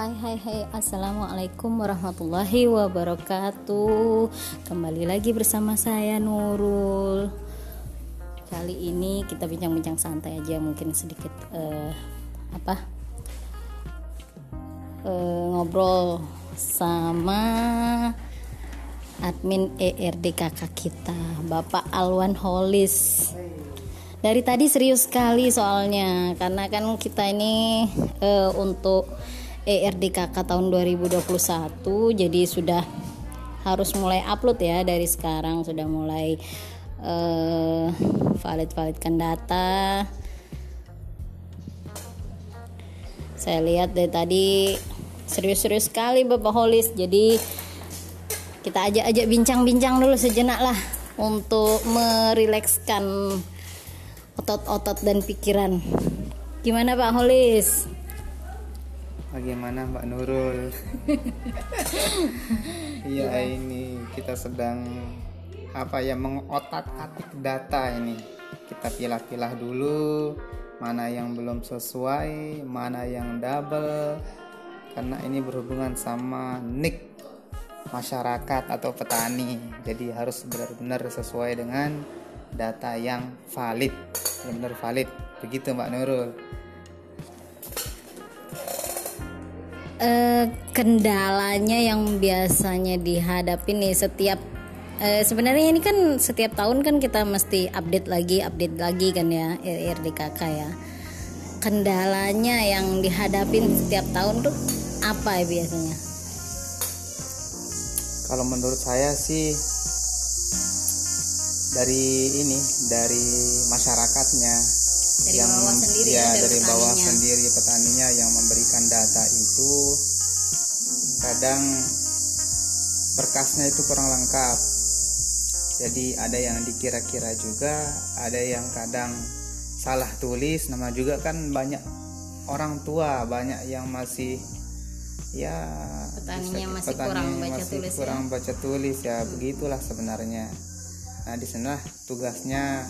Hai hai hai. Assalamualaikum warahmatullahi wabarakatuh. Kembali lagi bersama saya Nurul. Kali ini kita bincang-bincang santai aja Mungkin sedikit uh, Apa? Uh, Ngobrol Sama Admin ERD kakak kita Bapak Alwan Holis. Dari tadi serius sekali soalnya karena kan kita ini uh, untuk ERDKK tahun 2021 jadi sudah harus mulai upload ya dari sekarang sudah mulai uh, valid validkan data saya lihat dari tadi serius-serius sekali Bapak Holis jadi kita ajak-ajak bincang-bincang dulu sejenak lah untuk merilekskan otot-otot dan pikiran. Gimana Pak Holis? Bagaimana Mbak Nurul? Iya ini kita sedang apa ya mengotak-atik data ini. Kita pilah-pilah dulu mana yang belum sesuai, mana yang double. Karena ini berhubungan sama nick masyarakat atau petani. Jadi harus benar-benar sesuai dengan data yang valid benar valid begitu Mbak Nurul uh, kendalanya yang biasanya dihadapi nih setiap uh, sebenarnya ini kan setiap tahun kan kita mesti update lagi update lagi kan ya RDKK ya. Kendalanya yang dihadapin setiap tahun tuh apa ya biasanya? Kalau menurut saya sih dari ini dari masyarakatnya dari yang bawah sendiri ya, ya dari bawah sendiri petaninya yang memberikan data itu kadang berkasnya itu kurang lengkap jadi ada yang dikira-kira juga ada yang kadang salah tulis nama juga kan banyak orang tua banyak yang masih ya petaninya masih petani kurang baca masih tulis kurang ya? baca tulis ya hmm. begitulah sebenarnya Nah di sana tugasnya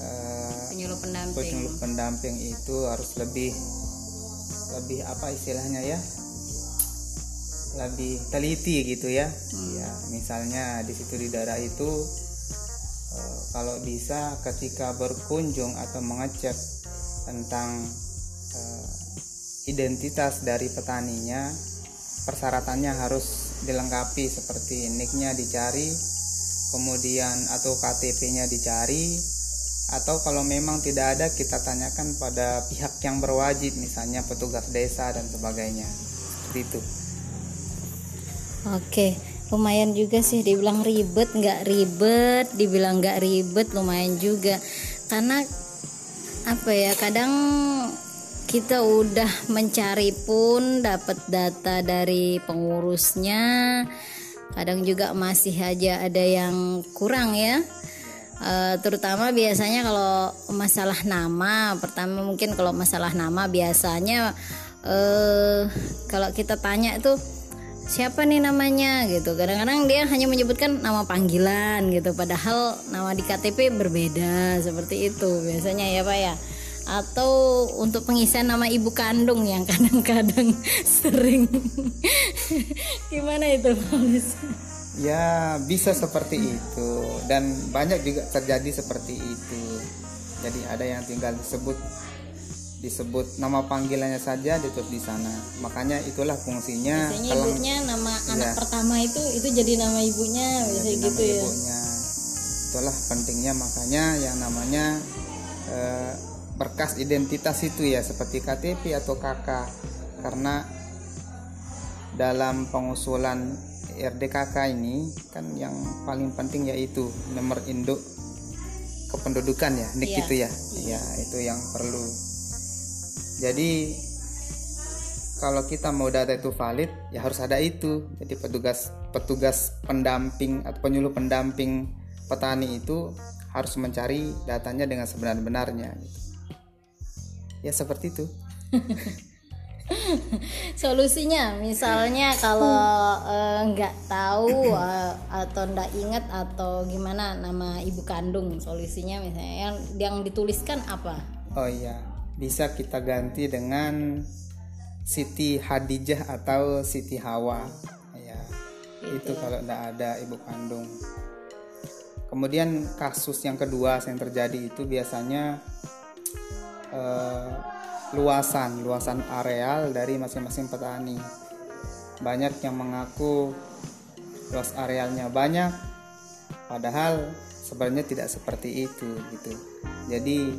uh, penyuluh pendamping. Penyuluh pendamping itu harus lebih lebih apa istilahnya ya? Lebih teliti gitu ya. Hmm. Ya misalnya di situ di daerah itu uh, kalau bisa ketika berkunjung atau mengecek tentang uh, identitas dari petaninya persyaratannya harus dilengkapi seperti nicknya dicari kemudian atau KTP-nya dicari atau kalau memang tidak ada kita tanyakan pada pihak yang berwajib misalnya petugas desa dan sebagainya. Seperti itu. Oke lumayan juga sih dibilang ribet nggak ribet dibilang nggak ribet lumayan juga. Karena apa ya kadang kita udah mencari pun dapat data dari pengurusnya kadang juga masih aja ada yang kurang ya uh, terutama biasanya kalau masalah nama pertama mungkin kalau masalah nama biasanya uh, kalau kita tanya itu siapa nih namanya? gitu. Kadang-kadang dia hanya menyebutkan nama panggilan gitu padahal nama di KTP berbeda seperti itu biasanya ya pak ya. Atau untuk pengisian nama ibu kandung yang kadang-kadang sering. Gimana itu Paulus? Ya bisa seperti itu dan banyak juga terjadi seperti itu. Jadi ada yang tinggal disebut disebut nama panggilannya saja ditulis di sana. Makanya itulah fungsinya. Biasanya kalau, ibunya nama ya, anak pertama itu itu jadi nama ibunya biasanya gitu ya. Ibunya. Itulah pentingnya makanya yang namanya eh, berkas identitas itu ya seperti KTP atau KK karena dalam pengusulan RDKK ini kan yang paling penting yaitu nomor induk kependudukan ya NIK iya. itu ya. Ya itu yang perlu. Jadi kalau kita mau data itu valid ya harus ada itu. Jadi petugas petugas pendamping atau penyuluh pendamping petani itu harus mencari datanya dengan sebenar-benarnya gitu. Ya seperti itu solusinya misalnya kalau eh, nggak uh, tahu uh, atau nggak ingat atau gimana nama ibu kandung solusinya misalnya. Yang yang dituliskan apa? Oh iya bisa kita ganti dengan Siti Hadijah atau Siti Hawa. Ya itu kalau tidak ada ibu kandung. Kemudian kasus yang kedua yang terjadi itu biasanya eh, luasan luasan areal dari masing-masing petani. Banyak yang mengaku luas arealnya banyak padahal sebenarnya tidak seperti itu gitu. Jadi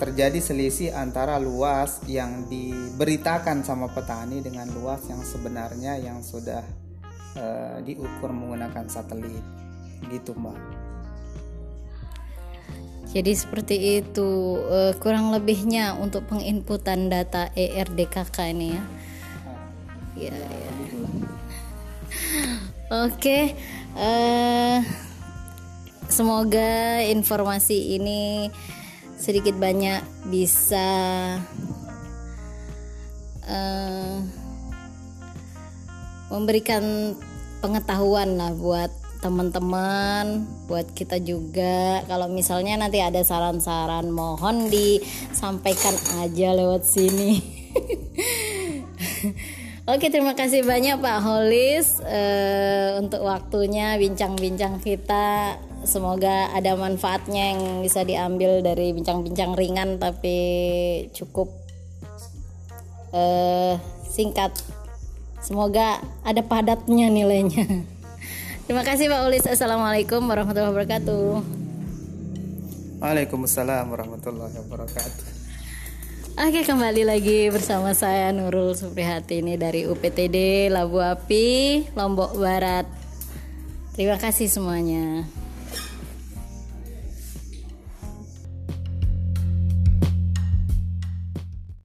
terjadi selisih antara luas yang diberitakan sama petani dengan luas yang sebenarnya yang sudah uh, diukur menggunakan satelit. Gitu mbak jadi seperti itu uh, kurang lebihnya untuk penginputan data ERDKK ini ya ya, ya. oke uh, semoga informasi ini sedikit banyak bisa uh, memberikan pengetahuan lah buat teman-teman buat kita juga. Kalau misalnya nanti ada saran-saran mohon disampaikan aja lewat sini. Oke terima kasih banyak Pak Holis uh, untuk waktunya bincang-bincang kita. Semoga ada manfaatnya yang bisa diambil dari bincang-bincang ringan tapi cukup uh, singkat. Semoga ada padatnya nilainya terima kasih Pak Ulis. Assalamualaikum warahmatullahi wabarakatuh. Waalaikumsalam warahmatullahi wabarakatuh. Oke kembali lagi bersama saya Nurul Suprihati ini dari UPTD Labu Api Lombok Barat. Terima kasih semuanya.